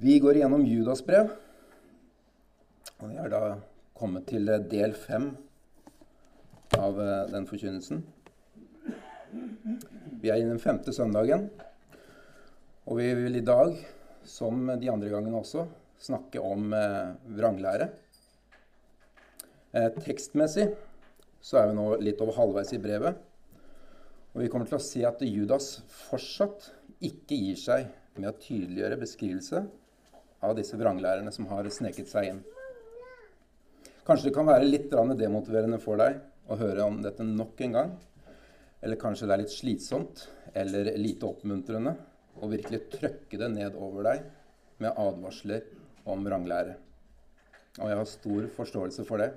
Vi går igjennom Judas brev. Og vi har da kommet til del fem av eh, den forkynnelsen. Vi er i den femte søndagen, og vi vil i dag, som de andre gangene også, snakke om eh, vranglære. Eh, tekstmessig så er vi nå litt over halvveis i brevet. Og vi kommer til å se at Judas fortsatt ikke gir seg med å tydeliggjøre beskrivelse av disse vranglærerne som har sneket seg inn. Kanskje det kan være litt demotiverende for deg å høre om dette nok en gang. Eller kanskje det er litt slitsomt eller lite oppmuntrende å virkelig trøkke det ned over deg med advarsler om vranglære. Og jeg har stor forståelse for det.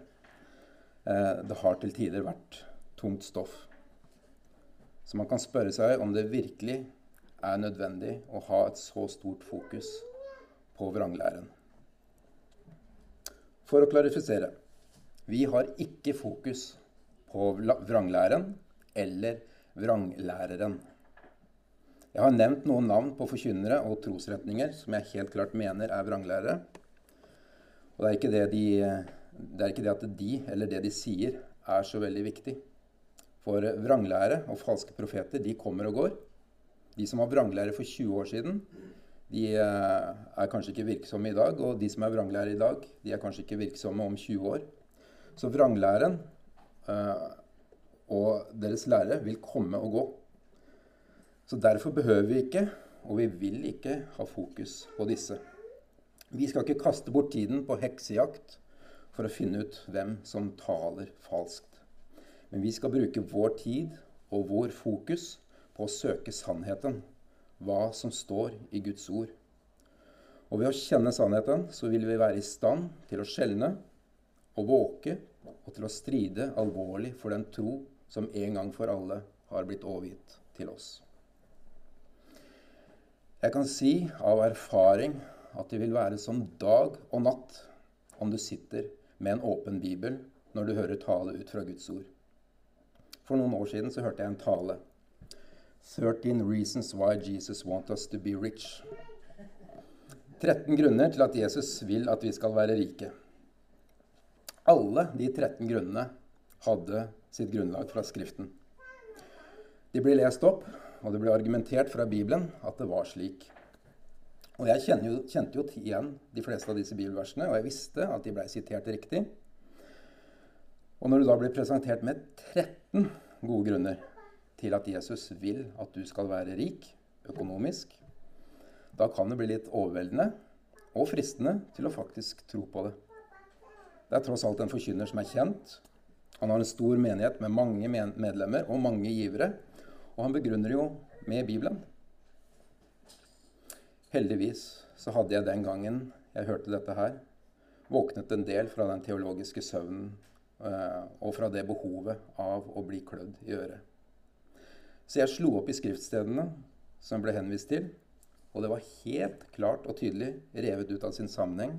Eh, det har til tider vært tungt stoff. Så man kan spørre seg om det virkelig er nødvendig å ha et så stort fokus på vranglæren. For å klarifisere vi har ikke fokus på vranglæren eller vranglæreren. Jeg har nevnt noen navn på forkynnere og trosretninger som jeg helt klart mener er vranglærere. Og det er, ikke det, de, det er ikke det at de eller det de sier, er så veldig viktig. For vranglære og falske profeter de kommer og går. De som var vranglære for 20 år siden, de eh, er kanskje ikke virksomme i dag. Og de som er vranglærere i dag, de er kanskje ikke virksomme om 20 år. Så vranglæren uh, og deres lære vil komme og gå. Så derfor behøver vi ikke, og vi vil ikke, ha fokus på disse. Vi skal ikke kaste bort tiden på heksejakt for å finne ut hvem som taler falskt. Men vi skal bruke vår tid og vår fokus på å søke sannheten hva som står i Guds ord. Og ved å kjenne sannheten så vil vi være i stand til å skjelne og våke og til å stride alvorlig for den tro som en gang for alle har blitt overgitt til oss. Jeg kan si av erfaring at det vil være som dag og natt om du sitter med en åpen bibel når du hører tale ut fra Guds ord. For noen år siden så hørte jeg en tale 13 reasons why Jesus wants us to be rich. 13 grunner til at Jesus vil at vi skal være rike. Alle de 13 grunnene hadde sitt grunnlag fra Skriften. De ble lest opp, og det ble argumentert fra Bibelen at det var slik. Og Jeg jo, kjente jo igjen de fleste av disse bibelversene, og jeg visste at de ble sitert riktig. Og når du da blir presentert med 13 gode grunner til at Jesus vil at du skal være rik økonomisk, da kan det bli litt overveldende og fristende til å faktisk tro på det. Det er tross alt en forkynner som er kjent. Han har en stor menighet med mange medlemmer og mange givere. Og han begrunner jo med Bibelen. Heldigvis så hadde jeg den gangen jeg hørte dette her, våknet en del fra den teologiske søvnen eh, og fra det behovet av å bli klødd i øret. Så jeg slo opp i skriftstedene som ble henvist til, og det var helt klart og tydelig revet ut av sin sammenheng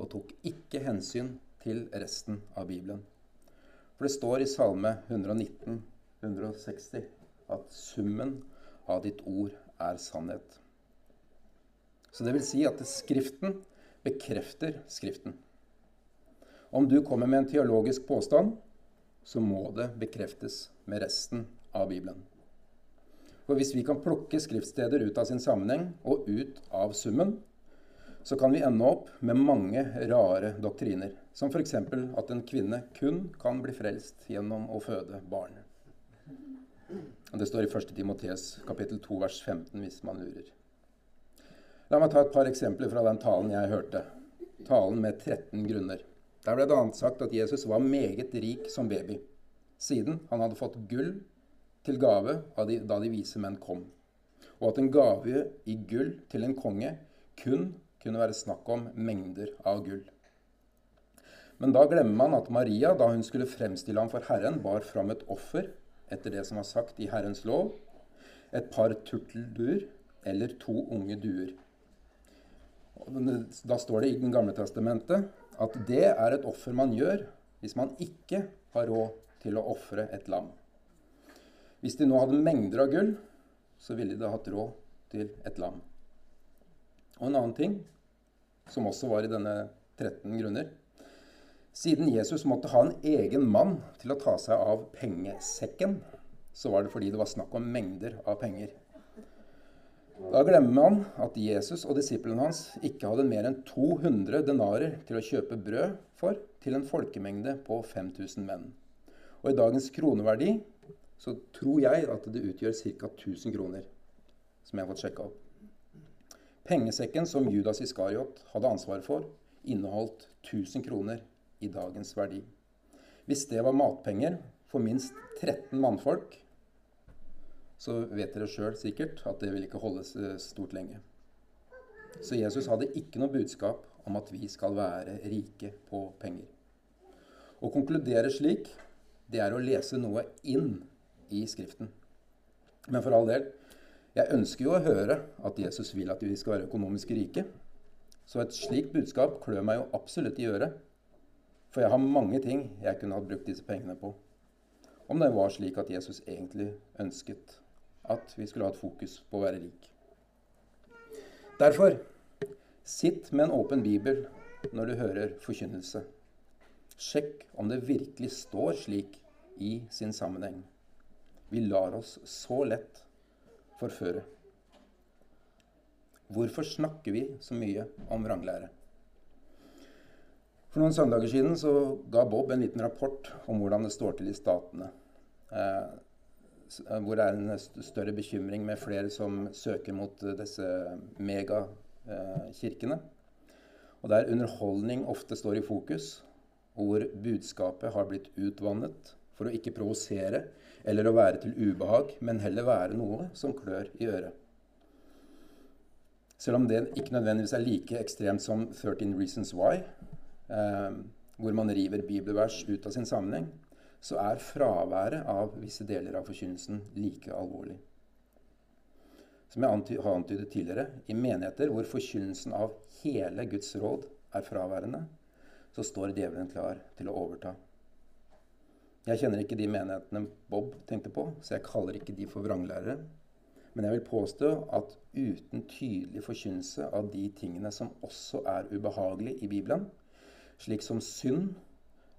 og tok ikke hensyn til resten av Bibelen. For det står i Salme 119, 160 at summen av ditt ord er sannhet. Så det vil si at Skriften bekrefter Skriften. Om du kommer med en teologisk påstand, så må det bekreftes med resten av Bibelen. For hvis vi kan plukke skriftsteder ut av sin sammenheng og ut av summen, så kan vi ende opp med mange rare doktriner. Som f.eks. at en kvinne kun kan bli frelst gjennom å føde barn. Det står i 1. Timotees kapittel 2 vers 15 hvis man lurer. La meg ta et par eksempler fra den talen jeg hørte. Talen med 13 grunner. Der ble det annet sagt at Jesus var meget rik som baby, siden han hadde fått gull til gave da de vise menn kom, og at en gave i gull til en konge kun kunne være snakk om mengder av gull. Men da glemmer man at Maria, da hun skulle fremstille ham for Herren, bar fram et offer etter det som var sagt i Herrens lov, et par turtelduer eller to unge duer. Da står det i Den gamle testamentet at det er et offer man gjør hvis man ikke har råd til å ofre et lam. Hvis de nå hadde mengder av gull, så ville de hatt råd til et lam. Og en annen ting som også var i denne 13 grunner. Siden Jesus måtte ha en egen mann til å ta seg av pengesekken, så var det fordi det var snakk om mengder av penger. Da glemmer man at Jesus og disiplene hans ikke hadde mer enn 200 denarer til å kjøpe brød for til en folkemengde på 5000 menn. Og i dagens kroneverdi så tror jeg at det utgjør ca. 1000 kroner, som jeg har fått sjekka opp. Pengesekken som Judas Iskariot hadde ansvaret for, inneholdt 1000 kroner i dagens verdi. Hvis det var matpenger for minst 13 mannfolk, så vet dere sjøl sikkert at det vil ikke holdes stort lenge. Så Jesus hadde ikke noe budskap om at vi skal være rike på penger. Å konkludere slik, det er å lese noe inn i Skriften. Men for all del, jeg ønsker jo å høre at Jesus vil at vi skal være økonomisk rike. Så et slikt budskap klør meg jo absolutt i øret. For jeg har mange ting jeg kunne ha brukt disse pengene på. Om det var slik at Jesus egentlig ønsket at vi skulle ha et fokus på å være rik. Derfor sitt med en åpen bibel når du hører forkynnelse. Sjekk om det virkelig står slik i sin sammenheng. Vi lar oss så lett forføre. Hvorfor snakker vi så mye om vranglære? For noen søndager siden så ga Bob en liten rapport om hvordan det står til i statene. Eh, Eh, hvor det er en større bekymring med flere som søker mot eh, disse megakirkene. Og der underholdning ofte står i fokus, og hvor budskapet har blitt utvannet for å ikke provosere eller å være til ubehag, men heller være noe som klør i øret. Selv om det ikke nødvendigvis er like ekstremt som 13 Reasons Why, eh, hvor man river bibelvers ut av sin sammenheng, så er fraværet av visse deler av forkynnelsen like alvorlig. Som jeg har antydet tidligere, i menigheter hvor forkynnelsen av hele Guds råd er fraværende, så står djevelen klar til å overta. Jeg kjenner ikke de menighetene Bob tenkte på, så jeg kaller ikke de for vranglærere. Men jeg vil påstå at uten tydelig forkynnelse av de tingene som også er ubehagelige i Bibelen, slik som synd,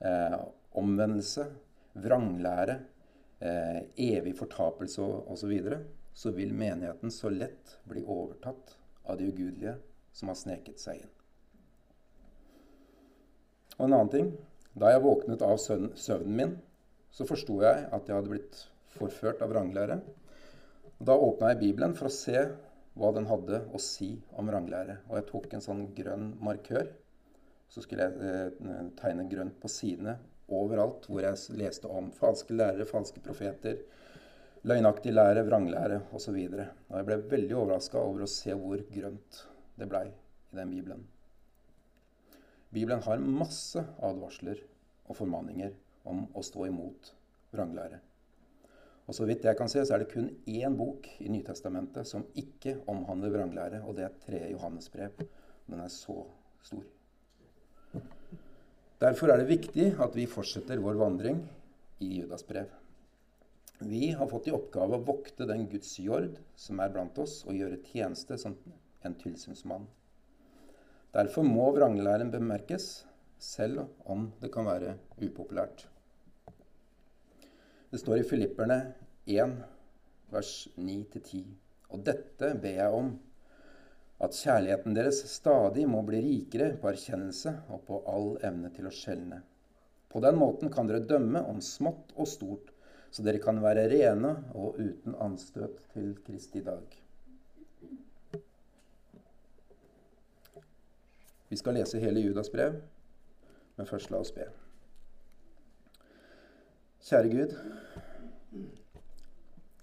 eh, omvendelse, vranglære, eh, evig fortapelse osv., så, videre, så vil menigheten så lett bli overtatt av de ugudelige som har sneket seg inn. Og en annen ting. Da jeg våknet av søvnen min, så forsto jeg at jeg hadde blitt forført av vranglære. Da åpna jeg Bibelen for å se hva den hadde å si om vranglære. Og jeg tok en sånn grønn markør. Så skulle jeg eh, tegne grønt på sidene overalt hvor jeg leste om falske lærere, falske profeter, løgnaktig lære, vranglære osv. Og, og jeg ble veldig overraska over å se hvor grønt det blei i den Bibelen. Bibelen har masse advarsler og formaninger om å stå imot vranglære. Og så vidt jeg kan se, så er det kun én bok i Nytestamentet som ikke omhandler vranglære, og det er 3. Johannesbrev. Den er så stor. Derfor er det viktig at vi fortsetter vår vandring i Judas brev. Vi har fått i oppgave å vokte den Guds jord som er blant oss, og gjøre tjeneste som en tilsynsmann. Derfor må vranglæren bemerkes, selv om det kan være upopulært. Det står i Filipperne 1, vers 9-10. Og dette ber jeg om at kjærligheten deres stadig må bli rikere på erkjennelse og på all evne til å skjelne. På den måten kan dere dømme om smått og stort, så dere kan være rene og uten anstøt til Kristi dag. Vi skal lese hele Judas brev, men først la oss be. Kjære Gud.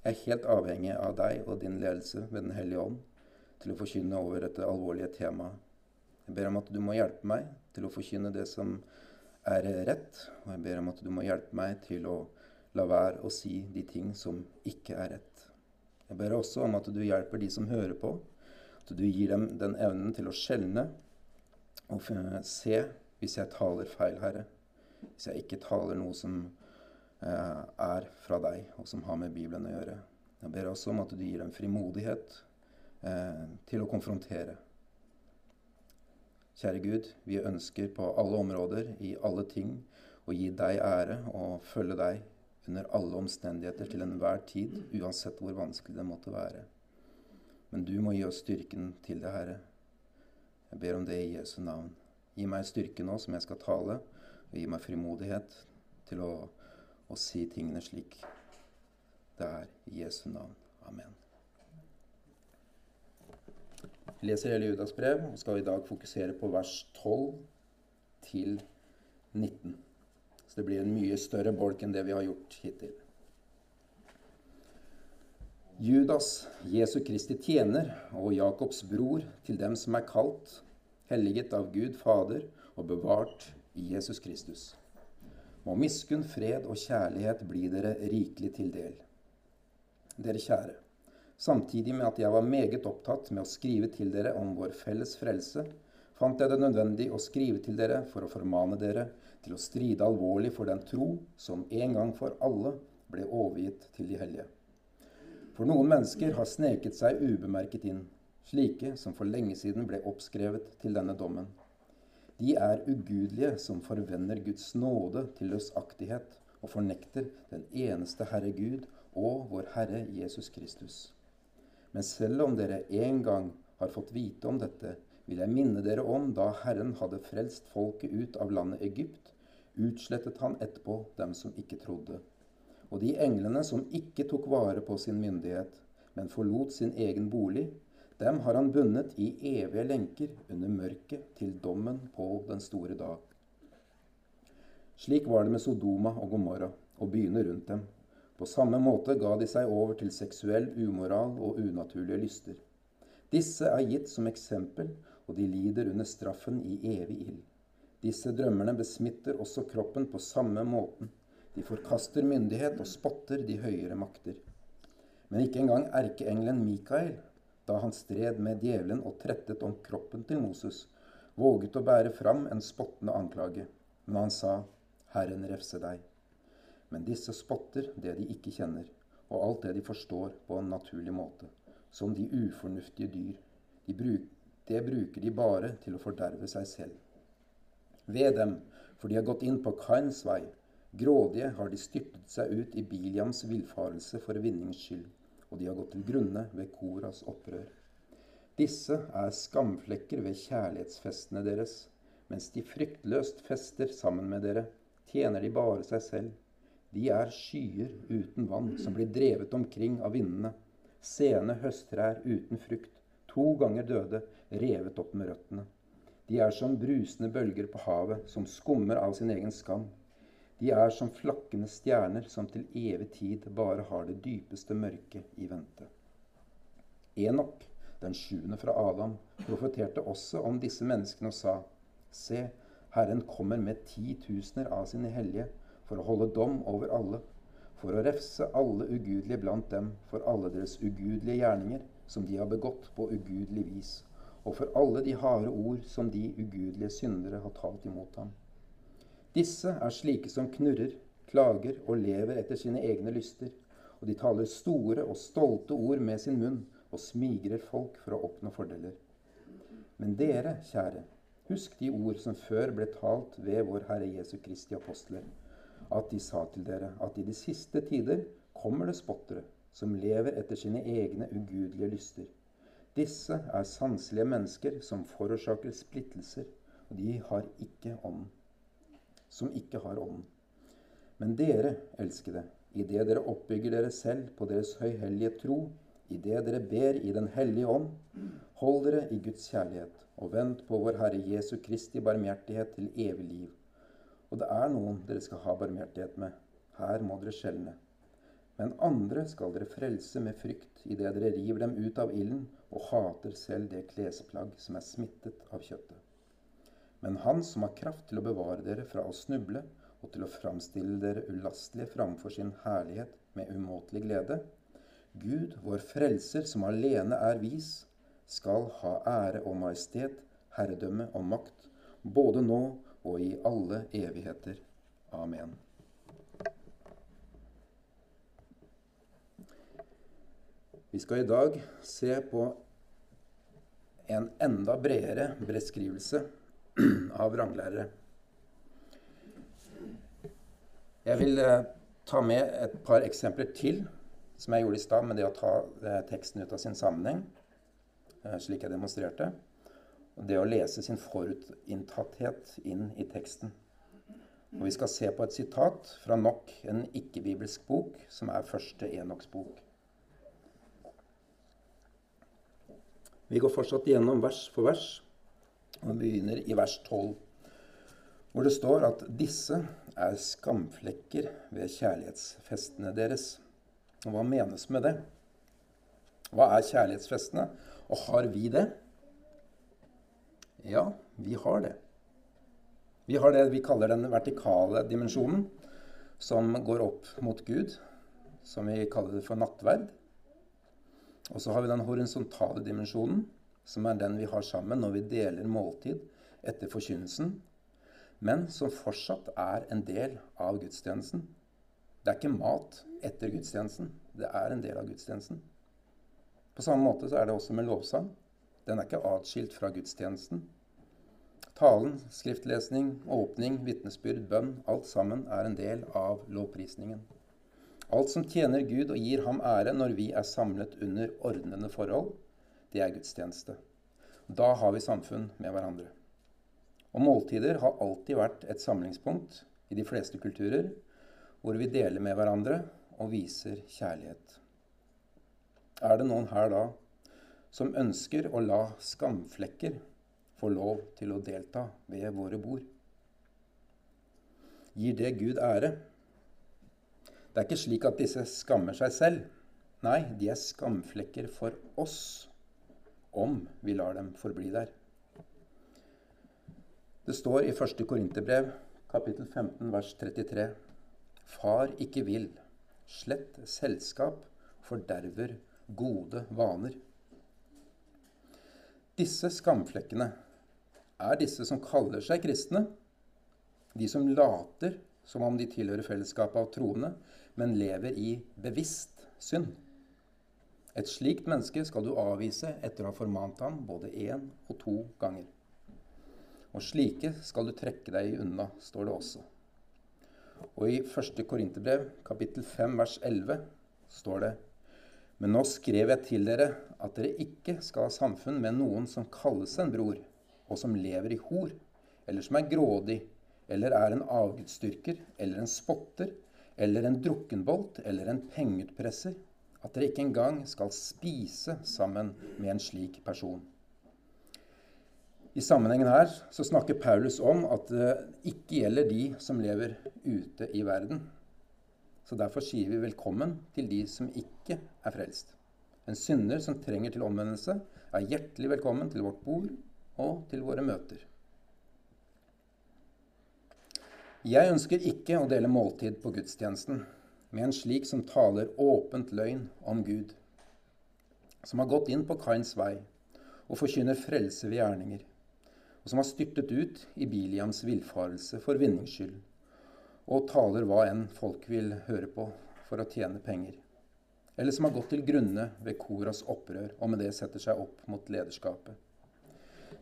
Jeg er helt avhengig av deg og din ledelse ved Den hellige ånd til å forkynne over dette alvorlige temaet. Jeg ber om at du må hjelpe meg til å forkynne det som er rett, og jeg ber om at du må hjelpe meg til å la være å si de ting som ikke er rett. Jeg ber også om at du hjelper de som hører på, at du gir dem den evnen til å skjelne og se hvis jeg taler feil, Herre. Hvis jeg ikke taler noe som eh, er fra deg, og som har med Bibelen å gjøre. Jeg ber også om at du gir dem frimodighet eh, til å konfrontere. Kjære Gud, vi ønsker på alle områder, i alle ting, å gi deg ære og følge deg under alle omstendigheter til enhver tid, uansett hvor vanskelig det måtte være. Men du må gi oss styrken til det, Herre. Jeg ber om det i Jesu navn. Gi meg styrke nå som jeg skal tale, og gi meg frimodighet til å, å si tingene slik det er. I Jesu navn. Amen. Vi leser hele Judas brev og skal i dag fokusere på vers 12 til 19. Så det blir en mye større bolk enn det vi har gjort hittil. Judas, Jesu Kristi tjener og Jakobs bror til dem som er kalt, helliget av Gud Fader og bevart i Jesus Kristus. Må miskunn, fred og kjærlighet bli dere rikelig til del. Dere kjære, samtidig med at jeg var meget opptatt med å skrive til dere om vår felles frelse, fant jeg det nødvendig å skrive til dere for å formane dere til å stride alvorlig for den tro som en gang for alle ble overgitt til de hellige. For noen mennesker har sneket seg ubemerket inn, slike som for lenge siden ble oppskrevet til denne dommen. De er ugudelige som forvender Guds nåde til løsaktighet og fornekter den eneste Herre Gud og vår Herre Jesus Kristus. Men selv om dere en gang har fått vite om dette, vil jeg minne dere om da Herren hadde frelst folket ut av landet Egypt, utslettet han etterpå dem som ikke trodde. Og de englene som ikke tok vare på sin myndighet, men forlot sin egen bolig, dem har han bundet i evige lenker under mørket til dommen på den store dag. Slik var det med Sodoma og Gomorra og byene rundt dem. På samme måte ga de seg over til seksuell umoral og unaturlige lyster. Disse er gitt som eksempel og de lider under straffen i evig ild. Disse drømmerne besmitter også kroppen på samme måten. De forkaster myndighet og spotter de høyere makter. Men ikke engang erkeengelen Mikael, da han stred med djevelen og trettet om kroppen til Moses, våget å bære fram en spottende anklage. Men han sa, Herren refse deg. Men disse spotter det de ikke kjenner, og alt det de forstår på en naturlig måte, som de ufornuftige dyr. De bruk, det bruker de bare til å forderve seg selv. Ved dem, for de har gått inn på Kains vei, grådige har de styrtet seg ut i Biliams villfarelse for vinnings skyld, og de har gått til grunne ved Koras opprør. Disse er skamflekker ved kjærlighetsfestene deres. Mens de fryktløst fester sammen med dere, tjener de bare seg selv. De er skyer uten vann som blir drevet omkring av vindene, sene høsttrær uten frukt, to ganger døde, revet opp med røttene. De er som brusende bølger på havet, som skummer av sin egen skam. De er som flakkende stjerner som til evig tid bare har det dypeste mørket i vente. Enok, den sjuende fra Adam, profeterte også om disse menneskene og sa:" Se, Herren kommer med titusener av sine hellige for å holde dom over alle, for å refse alle ugudelige blant dem for alle deres ugudelige gjerninger, som de har begått på ugudelig vis, og for alle de harde ord som de ugudelige syndere har talt imot ham. Disse er slike som knurrer, klager og lever etter sine egne lyster, og de taler store og stolte ord med sin munn og smigrer folk for å oppnå fordeler. Men dere, kjære, husk de ord som før ble talt ved vår Herre Jesu Kristi apostler, at de sa til dere at i de siste tider kommer det spottere som lever etter sine egne ugudelige lyster. Disse er sanselige mennesker som forårsaker splittelser, og de har ikke ånden. Som ikke har ånden. Men dere, elskede, idet dere oppbygger dere selv på deres høyhellige tro, idet dere ber i Den hellige ånd, hold dere i Guds kjærlighet, og vent på vår Herre Jesu Kristi barmhjertighet til evig liv. Og det er noen dere skal ha barmhjertighet med. Her må dere skjelne. Men andre skal dere frelse med frykt idet dere river dem ut av ilden og hater selv det klesplagg som er smittet av kjøttet. Men Han som har kraft til å bevare dere fra å snuble og til å framstille dere ulastelige framfor sin herlighet med umåtelig glede, Gud, vår frelser, som alene er vis, skal ha ære og majestet, herredømme og makt, både nå og i alle evigheter. Amen. Vi skal i dag se på en enda bredere beskrivelse av vranglærere. Jeg vil eh, ta med et par eksempler til, som jeg gjorde i stad med det å ta eh, teksten ut av sin sammenheng, eh, slik jeg demonstrerte. Og det å lese sin forutinntatthet inn i teksten. Og Vi skal se på et sitat fra nok en ikke-bibelsk bok, som er første Enoks bok. Vi går fortsatt gjennom vers for vers, og begynner i vers 12, hvor det står at disse er skamflekker ved kjærlighetsfestene deres. Og hva menes med det? Hva er kjærlighetsfestene, og har vi det? Ja, vi har det. Vi har det vi kaller den vertikale dimensjonen, som går opp mot Gud, som vi kaller det for nattverd. Og så har vi den horisontale dimensjonen, som er den vi har sammen når vi deler måltid etter forkynnelsen, men som fortsatt er en del av gudstjenesten. Det er ikke mat etter gudstjenesten. Det er en del av gudstjenesten. På samme måte så er det også med lovsang. Den er ikke atskilt fra gudstjenesten. Talen, skriftlesning, åpning, vitnesbyrd, bønn, alt sammen er en del av lovprisningen. Alt som tjener Gud og gir ham ære når vi er samlet under ordnende forhold, det er gudstjeneste. Da har vi samfunn med hverandre. Og måltider har alltid vært et samlingspunkt i de fleste kulturer, hvor vi deler med hverandre og viser kjærlighet. Er det noen her da som ønsker å la skamflekker få lov til å delta ved våre bord? Gir det Gud ære? Det er ikke slik at disse skammer seg selv. Nei, de er skamflekker for oss om vi lar dem forbli der. Det står i 1. Korinterbrev, kapittel 15, vers 33.: Far ikke vil, slett selskap forderver gode vaner. Disse skamflekkene er disse som kaller seg kristne, de som later som om de tilhører fellesskapet av troende, men lever i bevisst synd. Et slikt menneske skal du avvise etter å ha formant ham både én og to ganger. Og slike skal du trekke deg unna, står det også. Og i 1. Korinterbrev, kapittel 5, vers 11, står det Men nå skrev jeg til dere at dere ikke skal ha samfunn med noen som kalles en bror, og som lever i hor, eller som er grådig, eller er en avgudsdyrker, eller en spotter, eller en drukkenbolt, eller en pengeutpresser, at dere ikke engang skal spise sammen med en slik person. I sammenhengen her så snakker Paulus om at det ikke gjelder de som lever ute i verden. Så Derfor sier vi velkommen til de som ikke er frelst. En synder som trenger til omvendelse, er hjertelig velkommen til vårt bord og til våre møter. Jeg ønsker ikke å dele måltid på gudstjenesten med en slik som taler åpent løgn om Gud, som har gått inn på Kains vei og forkynner frelse ved gjerninger, og som har styrtet ut i Biliams villfarelse for vinnings skyld, og taler hva enn folk vil høre på for å tjene penger, eller som har gått til grunne ved Koras opprør og med det setter seg opp mot lederskapet.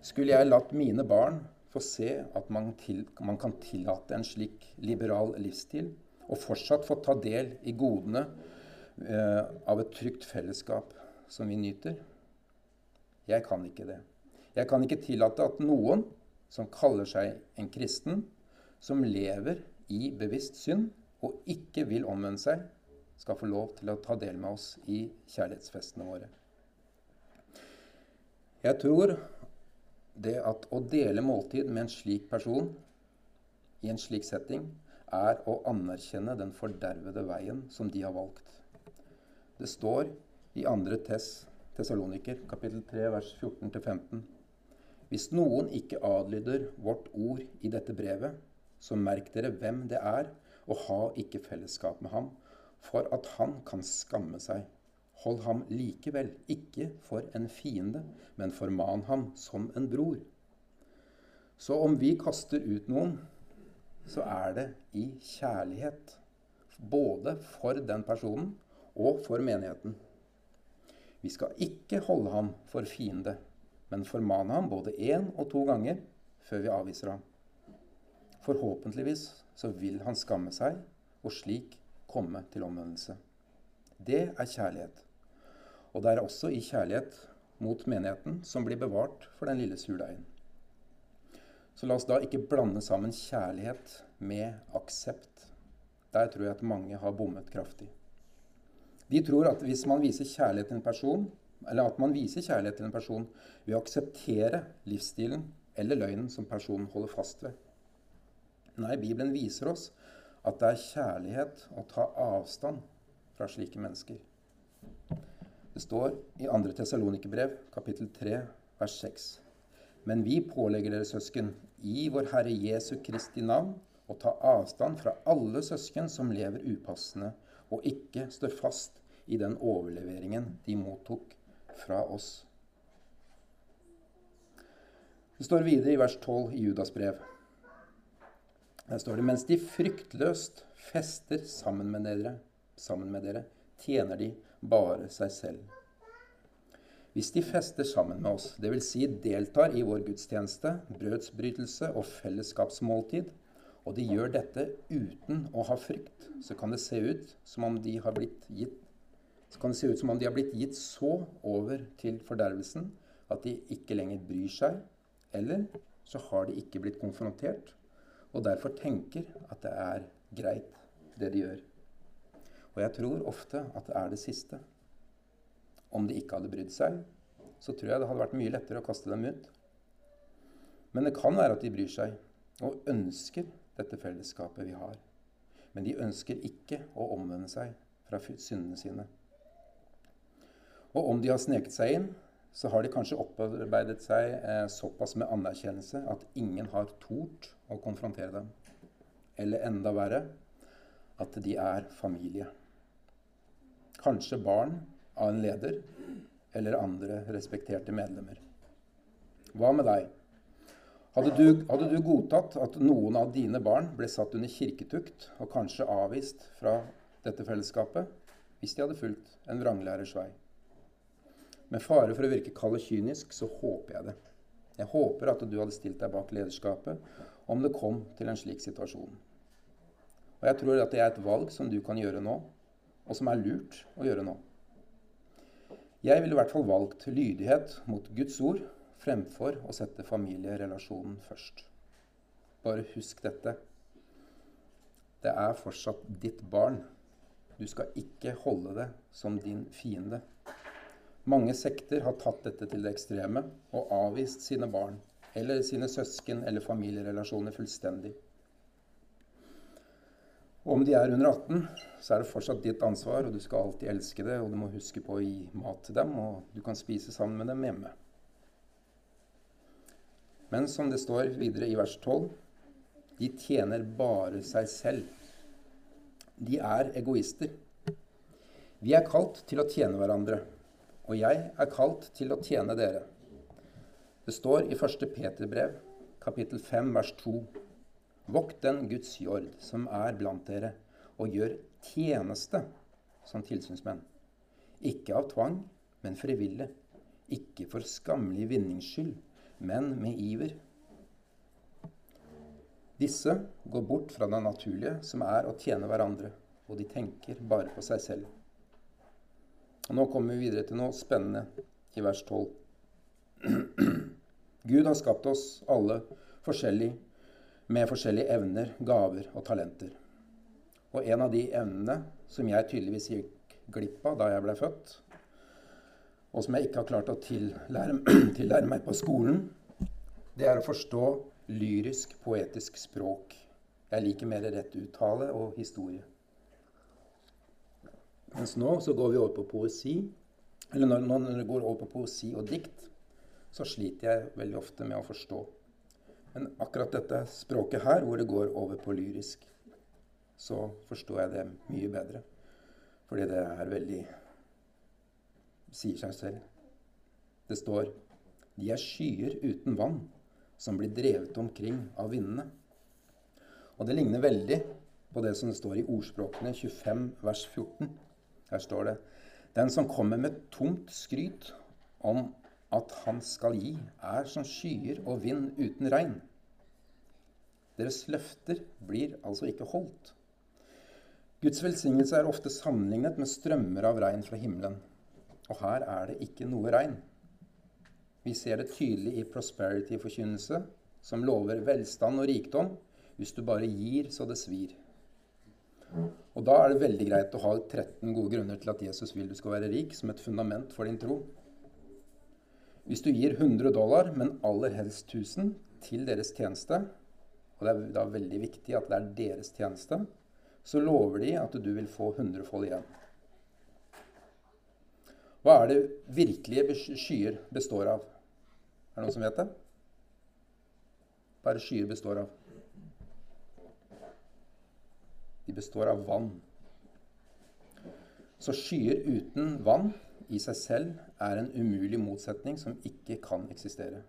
Skulle jeg latt mine barn få se at man, til, man kan tillate en slik liberal livsstil, og fortsatt få ta del i godene eh, av et trygt fellesskap som vi nyter? Jeg kan ikke det. Jeg kan ikke tillate at noen som kaller seg en kristen, som lever i bevisst synd og ikke vil omvende seg, skal få lov til å ta del med oss i kjærlighetsfestene våre. Jeg tror det at å dele måltid med en slik person i en slik setting, er å anerkjenne den fordervede veien som de har valgt. Det står i 2. Tess, Tessaloniker, kapittel 3, vers 14-15. Hvis noen ikke adlyder vårt ord i dette brevet, så merk dere hvem det er, og ha ikke fellesskap med ham, for at han kan skamme seg Hold ham likevel ikke for en fiende, men forman ham som en bror. Så om vi kaster ut noen, så er det i kjærlighet. Både for den personen og for menigheten. Vi skal ikke holde ham for fiende, men formane ham både én og to ganger, før vi avviser ham. Forhåpentligvis så vil han skamme seg og slik komme til omvendelse. Det er kjærlighet. Og det er også i kjærlighet mot menigheten som blir bevart for den lille surdeigen. Så la oss da ikke blande sammen kjærlighet med aksept. Der tror jeg at mange har bommet kraftig. De tror at hvis man viser kjærlighet til en person, eller at man viser kjærlighet til en person ved å akseptere livsstilen eller løgnen som personen holder fast ved. Nei, Bibelen viser oss at det er kjærlighet å ta avstand fra slike mennesker. Det står i 2. Tessalonikerbrev, kapittel 3, vers 6. Men vi pålegger dere, søsken, i vår Herre Jesu Kristi navn, å ta avstand fra alle søsken som lever upassende og ikke står fast i den overleveringen de mottok fra oss. Det står videre i vers 12 i Judas brev. Der står det mens de fryktløst fester sammen med dere, sammen med dere tjener de bare seg selv. Hvis de fester sammen med oss, dvs. Si deltar i vår gudstjeneste, brødsbrytelse og fellesskapsmåltid, og de gjør dette uten å ha frykt, så kan det se ut som om de har blitt gitt så de har blitt gitt så over til fordervelsen at de ikke lenger bryr seg, eller så har de ikke blitt konfrontert, og derfor tenker at det er greit, det de gjør. Og jeg tror ofte at det er det siste. Om de ikke hadde brydd seg, så tror jeg det hadde vært mye lettere å kaste dem ut. Men det kan være at de bryr seg og ønsker dette fellesskapet vi har. Men de ønsker ikke å omvende seg fra syndene sine. Og om de har sneket seg inn, så har de kanskje opparbeidet seg eh, såpass med anerkjennelse at ingen har tort å konfrontere dem. Eller enda verre at de er familie. Kanskje barn av en leder eller andre respekterte medlemmer. Hva med deg? Hadde du, hadde du, godtatt at noen av dine barn ble satt under kirketukt og kanskje avvist fra dette fellesskapet hvis de hadde fulgt en vranglærers vei? Med fare for å virke kald og kynisk, så håper jeg det. Jeg håper at du hadde stilt deg bak lederskapet om det kom til en slik situasjon. Og jeg tror at det er et valg som du kan gjøre nå, og som er lurt å gjøre nå. Jeg ville i hvert fall valgt lydighet mot Guds ord fremfor å sette familierelasjonen først. Bare husk dette. Det er fortsatt ditt barn. Du skal ikke holde det som din fiende. Mange sekter har tatt dette til det ekstreme og avvist sine barn eller sine søsken eller familierelasjoner fullstendig. Og om de er under 18, så er det fortsatt ditt ansvar, og du skal alltid elske det, og du må huske på å gi mat til dem, og du kan spise sammen med dem hjemme. Men som det står videre i vers 12, de tjener bare seg selv. De er egoister. Vi er kalt til å tjene hverandre og jeg er kalt til å tjene dere. Det står i 1. Peterbrev, kapittel 5, vers 2. Vokt den Guds jord som er blant dere, og gjør tjeneste som tilsynsmenn. Ikke av tvang, men frivillig. Ikke for skammelig vinnings skyld, men med iver. Disse går bort fra det naturlige, som er å tjene hverandre, og de tenker bare på seg selv. Og Nå kommer vi videre til noe spennende i vers 12. Gud har skapt oss alle forskjellig, med forskjellige evner, gaver og talenter. Og en av de evnene som jeg tydeligvis gikk glipp av da jeg ble født, og som jeg ikke har klart å tillære, tillære meg på skolen, det er å forstå lyrisk, poetisk språk. Jeg liker mer rett uttale og historie. Mens nå så går vi over på poesi. Eller når, når det går over på poesi og dikt, så sliter jeg veldig ofte med å forstå. Men akkurat dette språket her, hvor det går over på lyrisk, så forstår jeg det mye bedre. Fordi det er veldig sier seg selv. Det står De er skyer uten vann, som blir drevet omkring av vindene. Og det ligner veldig på det som står i ordspråkene 25 vers 14. Her står det Den som kommer med tomt skryt om at han skal gi, er som skyer og vind uten regn. Deres løfter blir altså ikke holdt. Guds velsignelse er ofte sammenlignet med strømmer av regn fra himmelen. Og her er det ikke noe regn. Vi ser det tydelig i prosperity-forkynnelse, som lover velstand og rikdom hvis du bare gir så det svir. Og da er det veldig greit å ha 13 gode grunner til at Jesus vil du skal være rik, som et fundament for din tro. Hvis du gir 100 dollar, men aller helst 1000, til deres tjeneste, og det er da veldig viktig at det er deres tjeneste, så lover de at du vil få hundrefold igjen. Hva er det virkelige skyer består av? Er det noen som vet det? Hva er det skyer består av? De består av vann. Så skyer uten vann i seg selv er en umulig motsetning som ikke kan eksistere.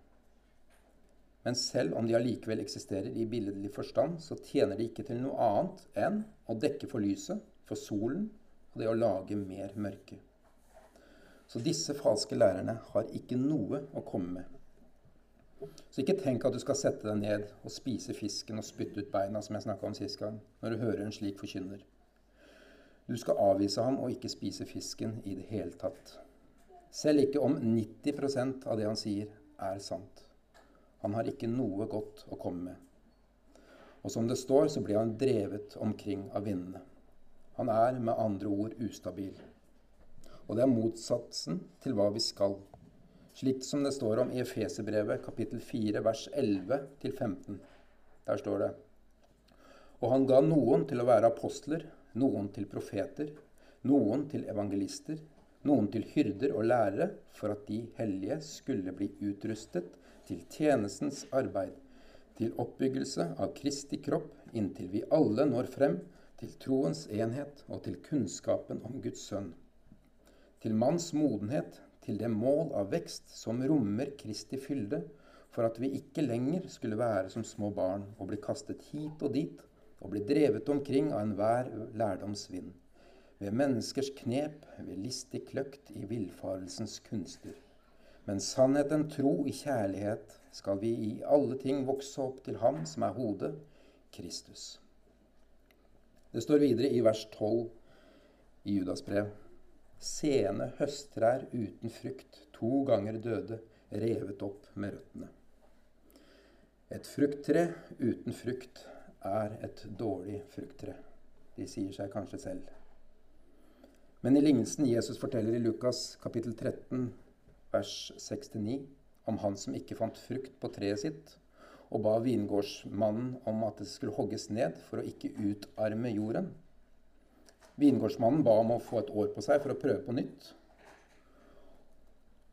Men selv om de allikevel eksisterer i billedlig forstand, så tjener de ikke til noe annet enn å dekke for lyset, for solen og det å lage mer mørke. Så disse falske lærerne har ikke noe å komme med. Så ikke tenk at du skal sette deg ned og spise fisken og spytte ut beina, som jeg snakka om sist gang, når du hører en slik forkynner. Du skal avvise ham og ikke spise fisken i det hele tatt. Selv ikke om 90% av det han sier, er sant. Han har ikke noe godt å komme med. Og som det står, så blir han drevet omkring av vindene. Han er med andre ord ustabil. Og det er motsatsen til hva vi skal slik som det står om i Efeserbrevet kapittel 4 vers 11-15. Der står det Og han ga noen til å være apostler, noen til profeter, noen til evangelister, noen til hyrder og lærere, for at de hellige skulle bli utrustet til tjenestens arbeid, til oppbyggelse av Kristi kropp, inntil vi alle når frem til troens enhet og til kunnskapen om Guds sønn. Til manns modenhet, til det mål av vekst som rommer Kristi fylde, for at vi ikke lenger skulle være som små barn og bli kastet hit og dit og blir drevet omkring av enhver lærdomsvind, ved menneskers knep, ved listig kløkt i villfarelsens kunster. Men sannheten tro i kjærlighet skal vi i alle ting vokse opp til Ham som er hodet, Kristus. Det står videre i vers 12 i Judas brev sene høsttrær uten frukt, to ganger døde, revet opp med røttene. Et frukttre uten frukt er et dårlig frukttre. De sier seg kanskje selv. Men i lignelsen Jesus forteller i Lukas kapittel 13, vers 6-9, om han som ikke fant frukt på treet sitt, og ba vingårdsmannen om at det skulle hogges ned for å ikke utarme jorden, Vingårdsmannen ba om å få et år på seg for å prøve på nytt.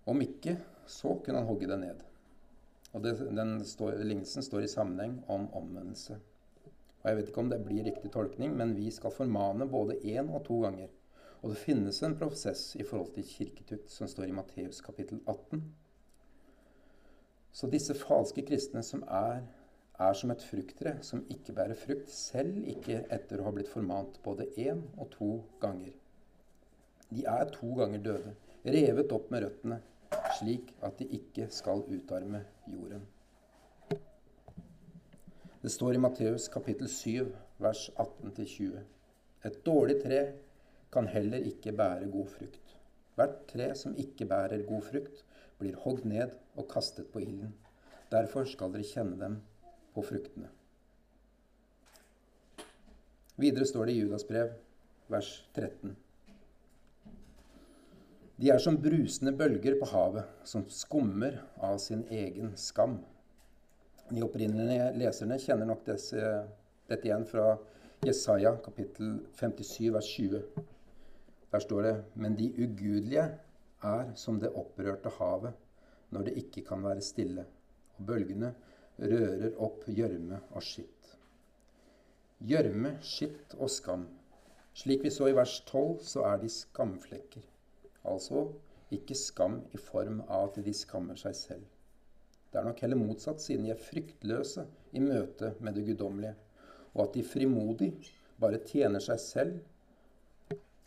Om ikke, så kunne han hogge det ned. Og det, den står, Lignelsen står i sammenheng om omvendelse. Og Jeg vet ikke om det blir riktig tolkning, men vi skal formane både én og to ganger. Og det finnes en prosess i forhold til kirketukt som står i Matteus kapittel 18. Så disse falske kristne som er er som et frukttre som ikke bærer frukt, selv ikke etter å ha blitt formant både én og to ganger. De er to ganger døde, revet opp med røttene, slik at de ikke skal utarme jorden. Det står i Matteus kapittel 7, vers 18-20. Et dårlig tre kan heller ikke bære god frukt. Hvert tre som ikke bærer god frukt, blir hogd ned og kastet på ilden. Derfor skal dere kjenne dem på fruktene. Videre står det i Judas brev, vers 13. De er som brusende bølger på havet, som skummer av sin egen skam. De opprinnelige leserne kjenner nok desse, dette igjen fra Jesaja kapittel 57 vers 20. Der står det Men de ugudelige er som det opprørte havet når det ikke kan være stille, og bølgene rører opp gjørme og skitt. Gjørme, skitt og skam. Slik vi så i vers 12, så er de skamflekker. Altså ikke skam i form av at de skammer seg selv. Det er nok heller motsatt, siden de er fryktløse i møte med det guddommelige, og at de frimodig bare tjener seg selv.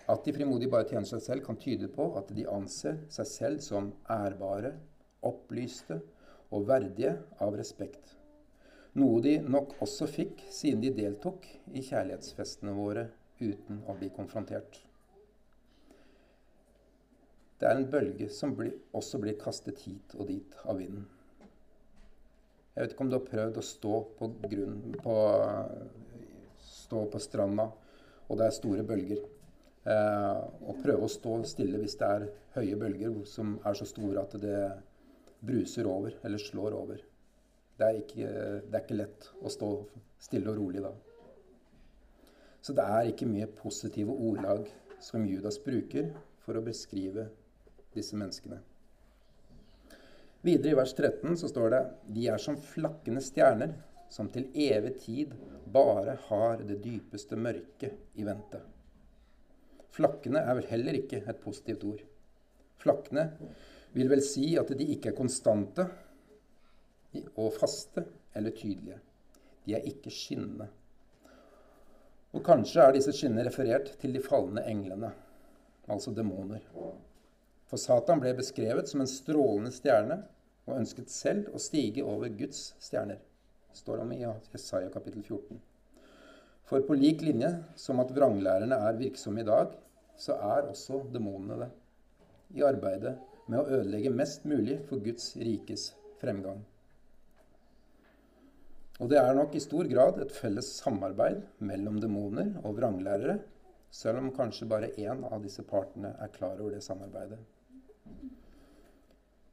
At de frimodig bare tjener seg selv, kan tyde på at de anser seg selv som ærbare, opplyste og verdige av respekt. Noe de nok også fikk siden de deltok i kjærlighetsfestene våre uten å bli konfrontert. Det er en bølge som også blir kastet hit og dit av vinden. Jeg vet ikke om du har prøvd å stå på, grunn, på, stå på stranda, og det er store bølger. Eh, og prøve å stå stille hvis det er høye bølger som er så store at det bruser over eller slår over. Det er, ikke, det er ikke lett å stå stille og rolig da. Så det er ikke mye positive ordlag som Judas bruker for å beskrive disse menneskene. Videre i vers 13 så står det de er som flakkende stjerner som til evig tid bare har det dypeste mørket i vente. Flakkende er vel heller ikke et positivt ord. Flakkende vil vel si at de ikke er konstante, og faste eller tydelige. De er ikke skinnende. Og kanskje er disse skinnene referert til de falne englene, altså demoner. For Satan ble beskrevet som en strålende stjerne og ønsket selv å stige over Guds stjerner, står om i Jesaja kapittel 14. For på lik linje som at vranglærerne er virksomme i dag, så er også demonene det. I arbeidet med å ødelegge mest mulig for Guds rikes fremgang. Og det er nok i stor grad et felles samarbeid mellom demoner og vranglærere, selv om kanskje bare én av disse partene er klar over det samarbeidet.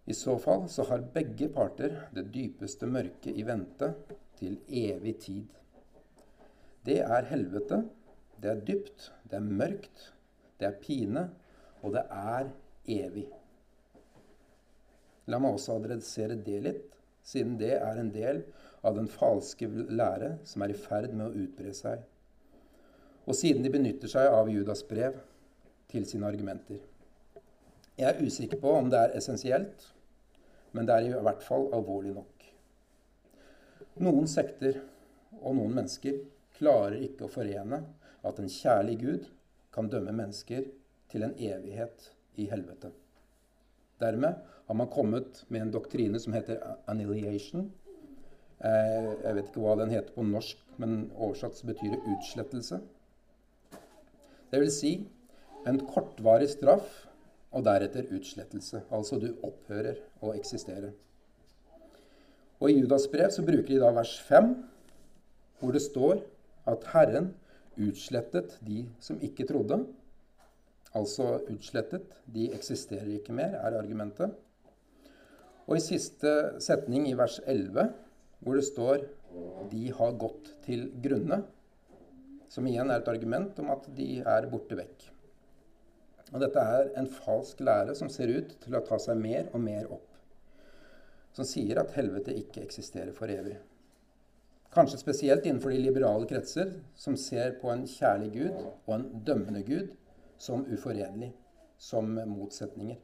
I så fall så har begge parter det dypeste mørket i vente til evig tid. Det er helvete, det er dypt, det er mørkt, det er pine, og det er evig. La meg også adressere det litt, siden det er en del av den falske lære som er i ferd med å utbre seg. Og siden de benytter seg av Judas brev til sine argumenter. Jeg er usikker på om det er essensielt, men det er i hvert fall alvorlig nok. Noen sekter og noen mennesker klarer ikke å forene at en kjærlig Gud kan dømme mennesker til en evighet i helvete. Dermed har man kommet med en doktrine som heter annihilation, Eh, jeg vet ikke hva den heter på norsk, men oversatt så betyr det utslettelse. Det vil si en kortvarig straff og deretter utslettelse. Altså du opphører å eksistere. Og I Judas brev så bruker de da vers 5, hvor det står at Herren utslettet de som ikke trodde. Altså utslettet. De eksisterer ikke mer, er argumentet. Og i siste setning i vers 11 hvor det står 'de har gått til grunne', som igjen er et argument om at de er borte vekk. Og Dette er en falsk lære som ser ut til å ta seg mer og mer opp. Som sier at helvete ikke eksisterer for evig. Kanskje spesielt innenfor de liberale kretser, som ser på en kjærlig Gud og en dømmende Gud som uforenlig, som motsetninger.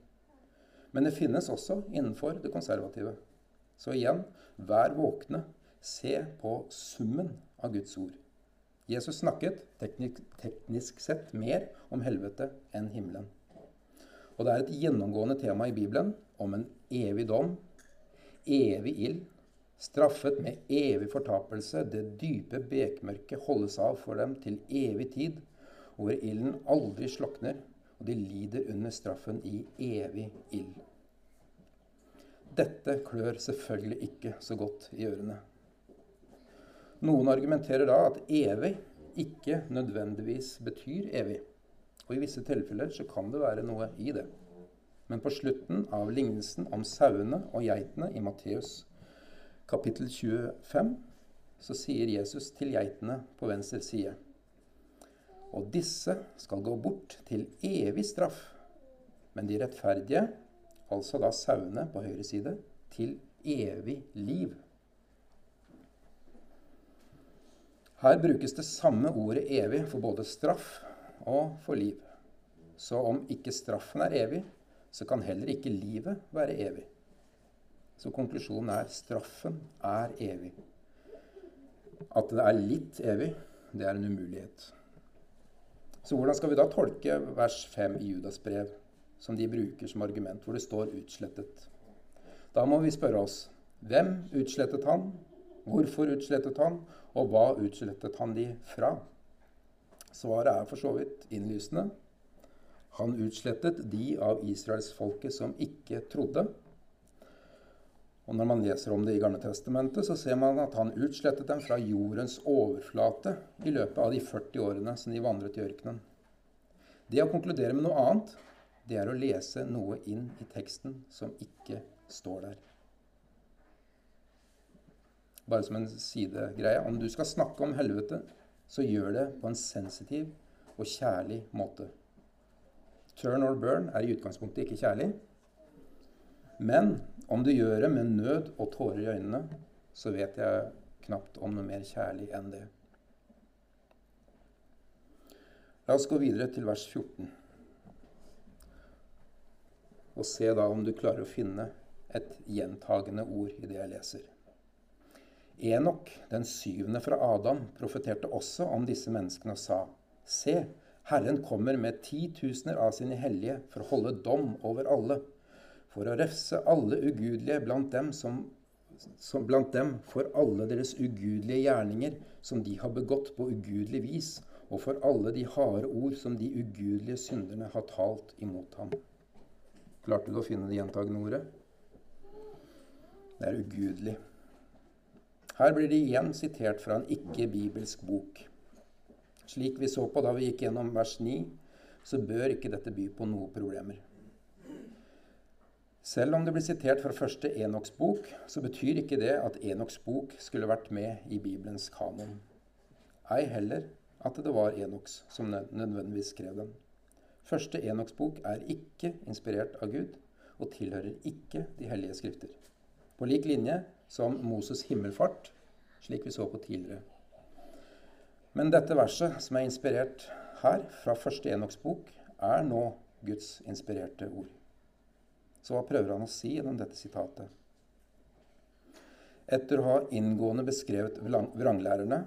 Men det finnes også innenfor det konservative. Så igjen, vær våkne. Se på summen av Guds ord. Jesus snakket teknisk, sett mer om helvete enn himmelen. Og det er et gjennomgående tema i Bibelen om en evig dom, evig ild, straffet med evig fortapelse. Det dype bekmørket holdes av for dem til evig tid, hvor ilden aldri slokner, og de lider under straffen i evig ild. Dette klør selvfølgelig ikke så godt i ørene. Noen argumenterer da at evig ikke nødvendigvis betyr evig. Og i visse tilfeller så kan det være noe i det. Men på slutten av lignelsen om sauene og geitene i Matteus kapittel 25 så sier Jesus til geitene på venstre side Og disse skal gå bort til evig straff, men de rettferdige altså da sauene på høyre side, til evig liv. Her brukes det samme ordet 'evig' for både straff og for liv. Så om ikke straffen er evig, så kan heller ikke livet være evig. Så konklusjonen er straffen er evig. At det er litt evig, det er en umulighet. Så hvordan skal vi da tolke vers 5 i Judas brev? som de bruker som argument, hvor det står 'utslettet'. Da må vi spørre oss hvem utslettet han, Hvorfor utslettet han, og hva utslettet han de fra? Svaret er for så vidt innlysende. Han utslettet de av israelsfolket som ikke trodde. Og Når man leser om det i Gamle Testamentet, så ser man at han utslettet dem fra jordens overflate i løpet av de 40 årene som de vandret i ørkenen. Det å konkludere med noe annet, det er å lese noe inn i teksten som ikke står der. Bare som en sidegreie. Om du skal snakke om helvete, så gjør det på en sensitiv og kjærlig måte. Turn or burn er i utgangspunktet ikke kjærlig. Men om du gjør det med nød og tårer i øynene, så vet jeg knapt om noe mer kjærlig enn det. La oss gå videre til vers 14. Og se da om du klarer å finne et gjentagende ord i det jeg leser. Enok, den syvende fra Adam, profeterte også om disse menneskene og sa:" Se, Herren kommer med titusener av sine hellige for å holde dom over alle, for å refse alle ugudelige blant dem, som, som, blant dem for alle deres ugudelige gjerninger som de har begått på ugudelig vis, og for alle de harde ord som de ugudelige synderne har talt imot ham. Klarte du å finne det gjentagende ordet? Det er ugudelig. Her blir det igjen sitert fra en ikke-bibelsk bok. Slik vi så på da vi gikk gjennom vers 9, så bør ikke dette by på noen problemer. Selv om det blir sitert fra første Enoks bok, så betyr ikke det at Enoks bok skulle vært med i Bibelens kanon. Ei heller at det var Enoks som nødvendigvis skrev den. Første Enoks bok er ikke inspirert av Gud og tilhører ikke de hellige skrifter. På lik linje som Moses' himmelfart, slik vi så på tidligere. Men dette verset, som er inspirert her, fra første Enoks bok, er nå Guds inspirerte ord. Så hva prøver han å si gjennom dette sitatet? Etter å ha inngående beskrevet vranglærerne,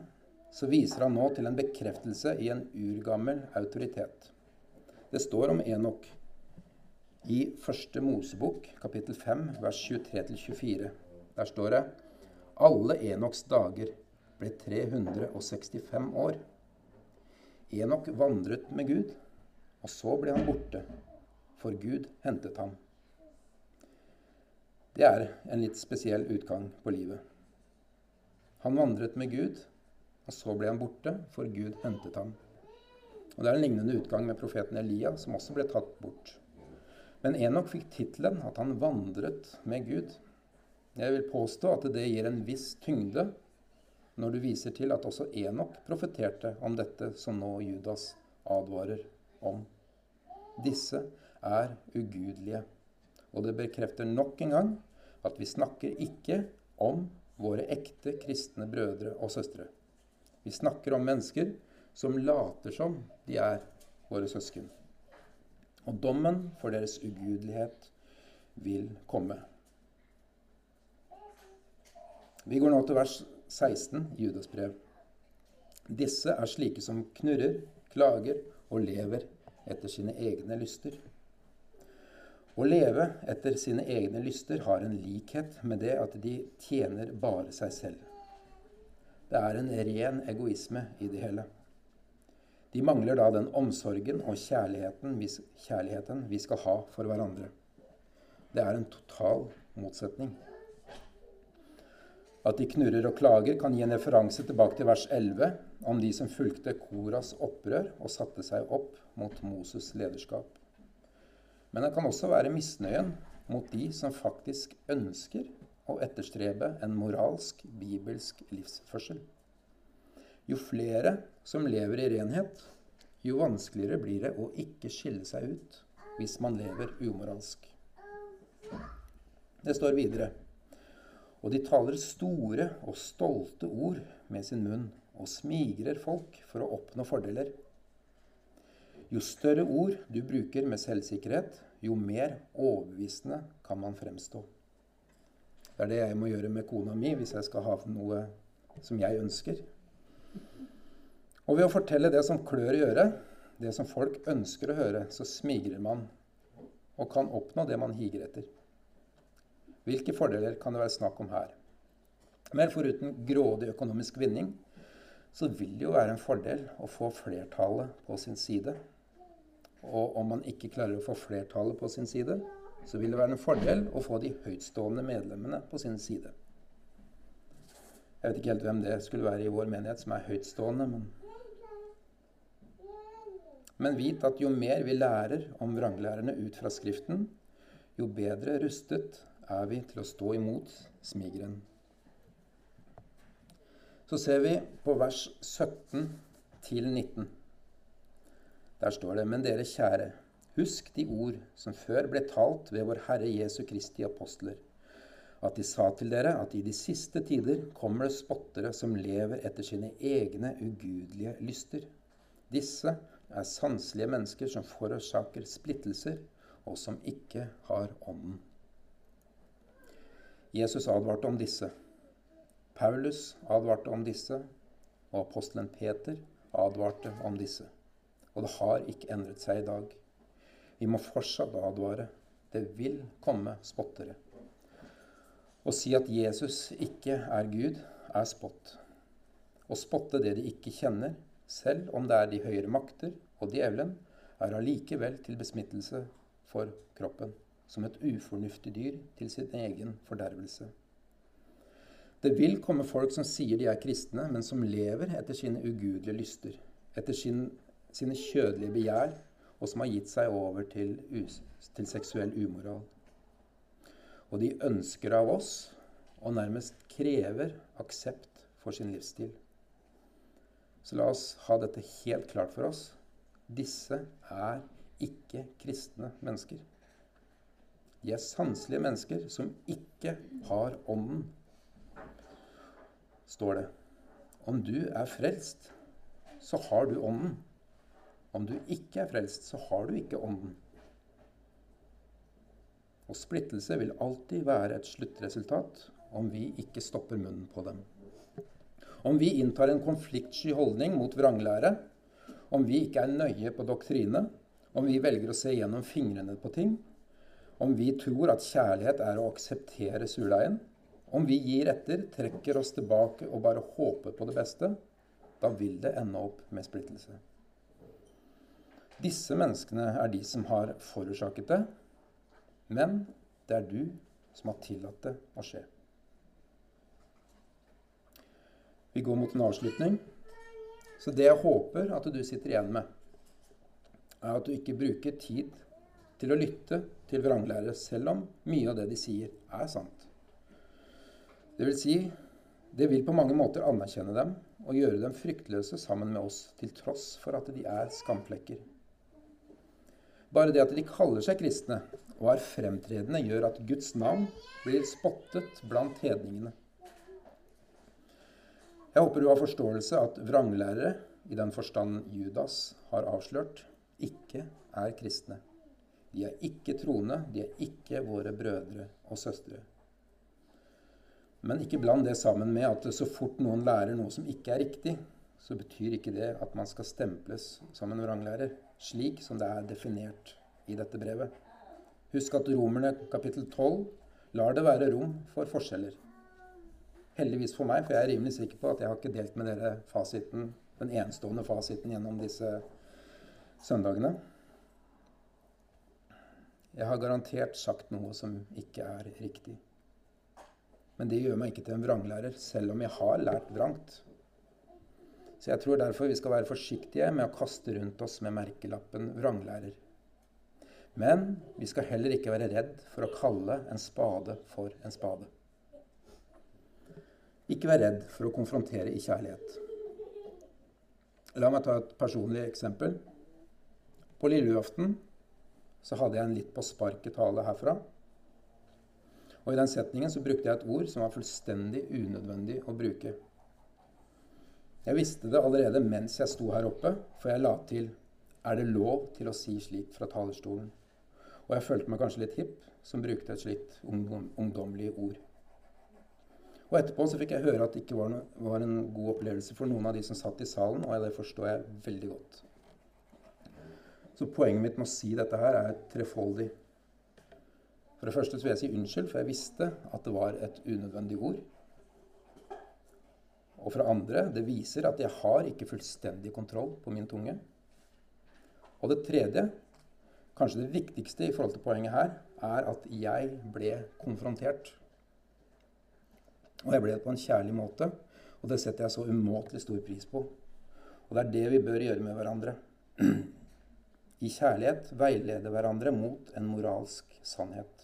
så viser han nå til en bekreftelse i en urgammel autoritet. Det står om Enok i første Mosebok, kapittel 5, vers 23-24. Der står det alle Enoks dager ble 365 år. Enok vandret med Gud, og så ble han borte, for Gud hentet ham. Det er en litt spesiell utgang på livet. Han vandret med Gud, og så ble han borte, for Gud hentet ham. Og Det er en lignende utgang med profeten Elia, som også ble tatt bort. Men Enok fikk tittelen at han vandret med Gud. Jeg vil påstå at det gir en viss tyngde når du viser til at også Enok profeterte om dette som nå Judas advarer om. Disse er ugudelige. Og det bekrefter nok en gang at vi snakker ikke om våre ekte kristne brødre og søstre. Vi snakker om mennesker som later som de er våre søsken. Og dommen for deres ugudelighet vil komme. Vi går nå til vers 16 i Judas brev. Disse er slike som knurrer, klager og lever etter sine egne lyster. Å leve etter sine egne lyster har en likhet med det at de tjener bare seg selv. Det er en ren egoisme i det hele. De mangler da den omsorgen og kjærligheten kjærligheten vi skal ha for hverandre. Det er en total motsetning. At de knurrer og klager, kan gi en referanse tilbake til vers 11 om de som fulgte Koras opprør og satte seg opp mot Moses' lederskap. Men det kan også være misnøyen mot de som faktisk ønsker å etterstrebe en moralsk, bibelsk livsførsel. Jo flere som lever i renhet, jo vanskeligere blir det å ikke skille seg ut hvis man lever umoralsk. Det står videre og de taler store og stolte ord med sin munn og smigrer folk for å oppnå fordeler. Jo større ord du bruker med selvsikkerhet, jo mer overbevisende kan man fremstå. Det er det jeg må gjøre med kona mi hvis jeg skal ha noe som jeg ønsker. Og ved å fortelle det som klør i øret, det som folk ønsker å høre, så smigrer man og kan oppnå det man higer etter. Hvilke fordeler kan det være snakk om her? Men foruten grådig økonomisk vinning, så vil det jo være en fordel å få flertallet på sin side. Og om man ikke klarer å få flertallet på sin side, så vil det være en fordel å få de høytstående medlemmene på sin side. Jeg vet ikke helt hvem det skulle være i vår menighet som er høytstående, men Men vit at jo mer vi lærer om vranglærerne ut fra Skriften, jo bedre rustet er vi til å stå imot smigeren. Så ser vi på vers 17 til 19. Der står det:" Men dere kjære, husk de ord som før ble talt ved vår Herre Jesu Kristi apostler at de sa til dere at i de siste tider kommer det spottere som lever etter sine egne ugudelige lyster. Disse er sanselige mennesker som forårsaker splittelser, og som ikke har Ånden. Jesus advarte om disse. Paulus advarte om disse, og apostelen Peter advarte om disse. Og det har ikke endret seg i dag. Vi må fortsatt advare. Det vil komme spottere. Å si at Jesus ikke er Gud, er spott. Å spotte det de ikke kjenner, selv om det er de høyere makter og djevelen, er allikevel til besmittelse for kroppen, som et ufornuftig dyr til sin egen fordervelse. Det vil komme folk som sier de er kristne, men som lever etter sine ugudelige lyster, etter sin, sine kjødelige begjær, og som har gitt seg over til, til seksuell umoral. Og de ønsker av oss og nærmest krever aksept for sin livsstil. Så la oss ha dette helt klart for oss. Disse er ikke kristne mennesker. De er sanselige mennesker som ikke har Ånden, står det. Om du er frelst, så har du Ånden. Om du ikke er frelst, så har du ikke Ånden. Og splittelse vil alltid være et sluttresultat om vi ikke stopper munnen på dem. Om vi inntar en konfliktsky holdning mot vranglære, om vi ikke er nøye på doktrine, om vi velger å se gjennom fingrene på ting, om vi tror at kjærlighet er å akseptere surdeigen, om vi gir etter, trekker oss tilbake og bare håper på det beste, da vil det ende opp med splittelse. Disse menneskene er de som har forårsaket det, men det er du som har tillatt det å skje. Vi går mot en avslutning. Så det jeg håper at du sitter igjen med, er at du ikke bruker tid til å lytte til vranglærere, selv om mye av det de sier, er sant. Det vil si, det vil på mange måter anerkjenne dem og gjøre dem fryktløse sammen med oss, til tross for at de er skamflekker. Bare det at de kaller seg kristne, og er fremtredende, gjør at Guds navn blir spottet blant hedningene. Jeg håper du har forståelse at vranglærere, i den forstand Judas har avslørt, ikke er kristne. De er ikke troende, de er ikke våre brødre og søstre. Men ikke bland det sammen med at så fort noen lærer noe som ikke er riktig, så betyr ikke det at man skal stemples som en vranglærer, slik som det er definert i dette brevet. Husk at Romerne kapittel 12 lar det være rom for forskjeller. Heldigvis for meg, for jeg er rimelig sikker på at jeg har ikke delt med dere fasiten, den enestående fasiten gjennom disse søndagene. Jeg har garantert sagt noe som ikke er riktig. Men det gjør meg ikke til en vranglærer, selv om jeg har lært vrangt. Så jeg tror derfor vi skal være forsiktige med å kaste rundt oss med merkelappen vranglærer. Men vi skal heller ikke være redd for å kalle en spade for en spade. Ikke vær redd for å konfrontere i kjærlighet. La meg ta et personlig eksempel. På lille julaften så hadde jeg en litt på sparket tale herfra. Og i den setningen så brukte jeg et ord som var fullstendig unødvendig å bruke. Jeg visste det allerede mens jeg sto her oppe, for jeg la til er det lov til å si slikt fra talerstolen. Og jeg følte meg kanskje litt hipp som brukte et slikt ungdom, ungdommelig ord. Og etterpå så fikk jeg høre at det ikke var, noe, var, en god opplevelse for noen av de som satt i salen, og det forstår jeg veldig godt. Så poenget mitt med å si dette her er trefoldig. For det første så vil jeg si unnskyld, for jeg visste at det var et unødvendig ord. Og for andre, det viser at jeg har ikke fullstendig kontroll på min tunge. Og det tredje, kanskje det viktigste i forhold til poenget her, er at jeg ble konfrontert. Og jeg ble det på en kjærlig måte, og det setter jeg så umåtelig stor pris på. Og det er det vi bør gjøre med hverandre. I kjærlighet veilede hverandre mot en moralsk sannhet.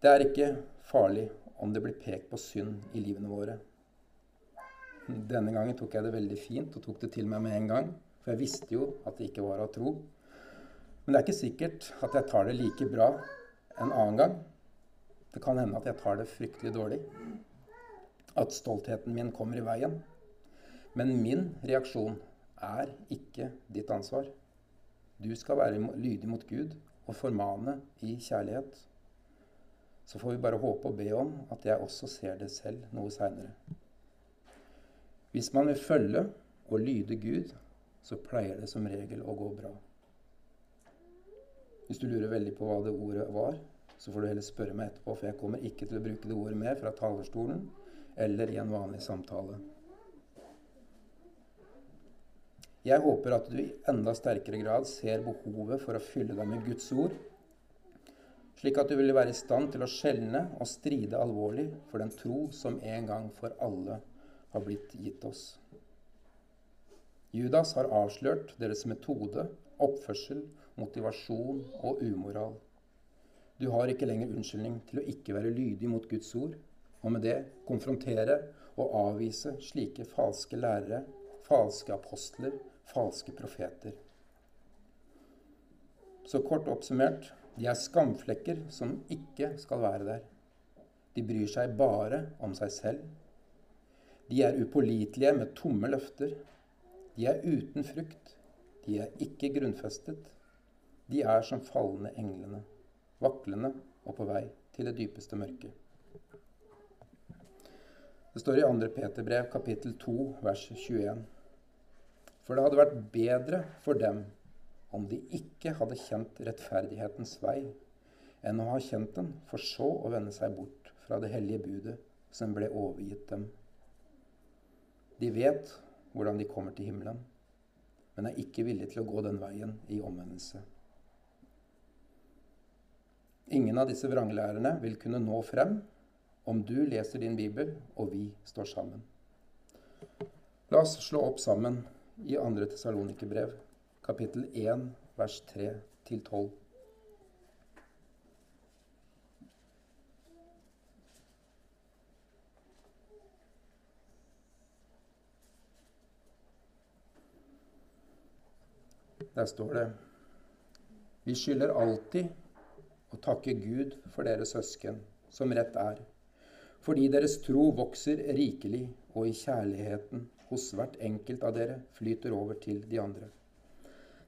Det er ikke farlig om det blir pekt på synd i livene våre. Denne gangen tok jeg det veldig fint og tok det til meg med en gang. For jeg visste jo at det ikke var av tro. Men det er ikke sikkert at jeg tar det like bra en annen gang. Det kan hende at jeg tar det fryktelig dårlig. At stoltheten min kommer i veien. Men min reaksjon er ikke ditt ansvar. Du skal være lydig mot Gud og formane i kjærlighet. Så får vi bare håpe og be om at jeg også ser det selv noe seinere. Hvis man vil følge og lyde Gud, så pleier det som regel å gå bra. Hvis du lurer veldig på hva det ordet var, så får du heller spørre meg etterpå, for jeg kommer ikke til å bruke det ordet mer fra talerstolen eller i en vanlig samtale. Jeg håper at du i enda sterkere grad ser behovet for å fylle deg med Guds ord, slik at du vil være i stand til å skjelne og stride alvorlig for den tro som en gang for alle har blitt gitt oss. Judas har avslørt deres metode, oppførsel, motivasjon og umoral. Du har ikke lenger unnskyldning til å ikke være lydig mot Guds ord, og med det konfrontere og avvise slike falske lærere, falske apostler, falske profeter. Så kort oppsummert de er skamflekker som ikke skal være der. De bryr seg bare om seg selv. De er upålitelige med tomme løfter de er uten frukt. De er ikke grunnfestet. De er som falne englene, vaklende og på vei til det dypeste mørket. Det står i 2. Peterbrev kapittel 2 vers 21. For det hadde vært bedre for dem om de ikke hadde kjent rettferdighetens vei, enn å ha kjent den, for så å vende seg bort fra det hellige budet som ble overgitt dem. De vet hvordan de kommer til himmelen, men er ikke villige til å gå den veien i omvendelse. Ingen av disse vranglærerne vil kunne nå frem om du leser din bibel og vi står sammen. La oss slå opp sammen i 2. Tesalonikerbrev, kapittel 1, vers 3 12. Der står det Vi skylder alltid å takke Gud for dere søsken, som rett er, fordi deres tro vokser rikelig, og i kjærligheten hos hvert enkelt av dere flyter over til de andre.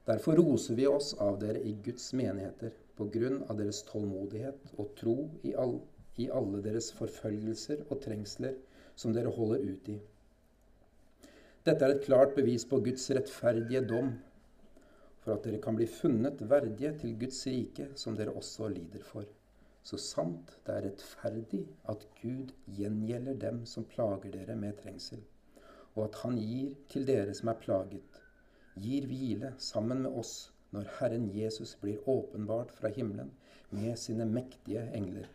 Derfor roser vi oss av dere i Guds menigheter på grunn av deres tålmodighet og tro i, all, i alle deres forfølgelser og trengsler som dere holder ut i. Dette er et klart bevis på Guds rettferdige dom for at dere kan bli funnet verdige til Guds rike, som dere også lider for. Så sant det er rettferdig at Gud gjengjelder dem som plager dere med trengsel, og at Han gir til dere som er plaget, gir hvile sammen med oss når Herren Jesus blir åpenbart fra himmelen med sine mektige engler.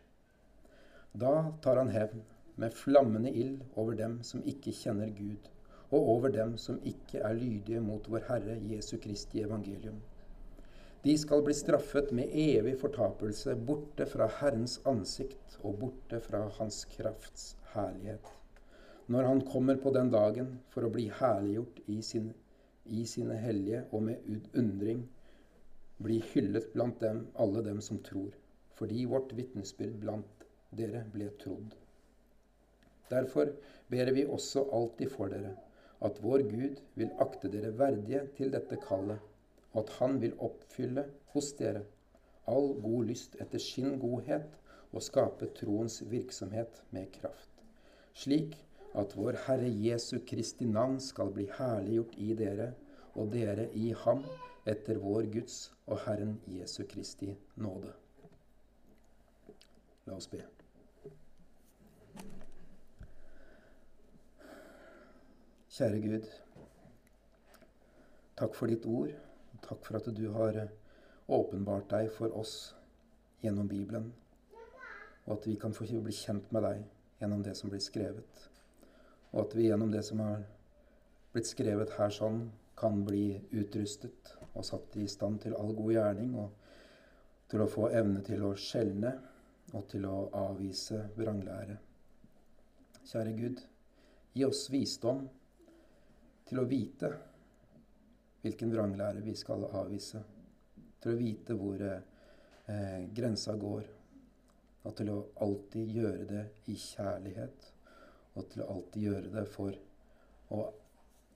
Da tar han hevn med flammende ild over dem som ikke kjenner Gud, og over dem som ikke er lydige mot vår Herre Jesu Kristi evangelium. De skal bli straffet med evig fortapelse, borte fra Herrens ansikt og borte fra Hans krafts herlighet. Når Han kommer på den dagen for å bli herliggjort i, sin, i sine hellige og med undring bli hyllet blant dem, alle dem som tror, fordi vårt vitnesbyrd blant dere ble trodd. Derfor ber vi også alltid for dere at vår Gud vil akte dere verdige til dette kallet, og at Han vil oppfylle hos dere all god lyst etter sin godhet og skape troens virksomhet med kraft, slik at vår Herre Jesu Kristi navn skal bli herliggjort i dere, og dere i Ham, etter vår Guds og Herren Jesu Kristi nåde. La oss be. Kjære Gud, takk for ditt ord. Takk for at du har åpenbart deg for oss gjennom Bibelen, og at vi kan få bli kjent med deg gjennom det som blir skrevet. Og at vi gjennom det som har blitt skrevet her sånn, kan bli utrustet og satt i stand til all god gjerning, og til å få evne til å skjelne og til å avvise vranglære. Kjære Gud, gi oss visdom til å vite hvilken vranglære vi skal avvise. Til å vite hvor eh, grensa går. Og til å alltid gjøre det i kjærlighet. Og til å alltid gjøre det for å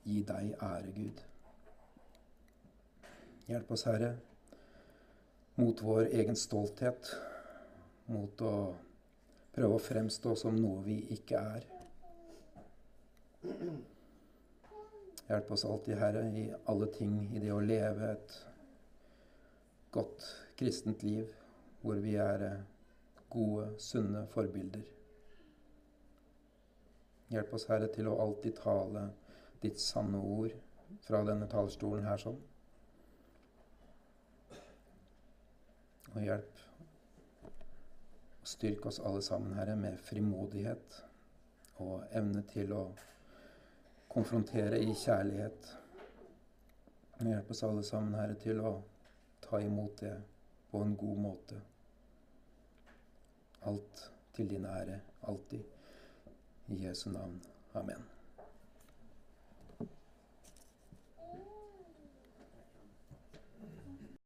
gi deg ære, Gud. Hjelp oss, Herre, mot vår egen stolthet. Mot å prøve å fremstå som noe vi ikke er. Hjelp oss alltid, Herre, i alle ting, i det å leve et godt kristent liv hvor vi er gode, sunne forbilder. Hjelp oss, Herre, til å alltid tale ditt sanne ord fra denne talerstolen her sånn. Og hjelp og styrk oss alle sammen, Herre, med frimodighet og evne til å konfrontere i kjærlighet. Og Hjelp oss alle sammen, Herre, til å ta imot det på en god måte. Alt til din ære, alltid. I Jesu navn. Amen.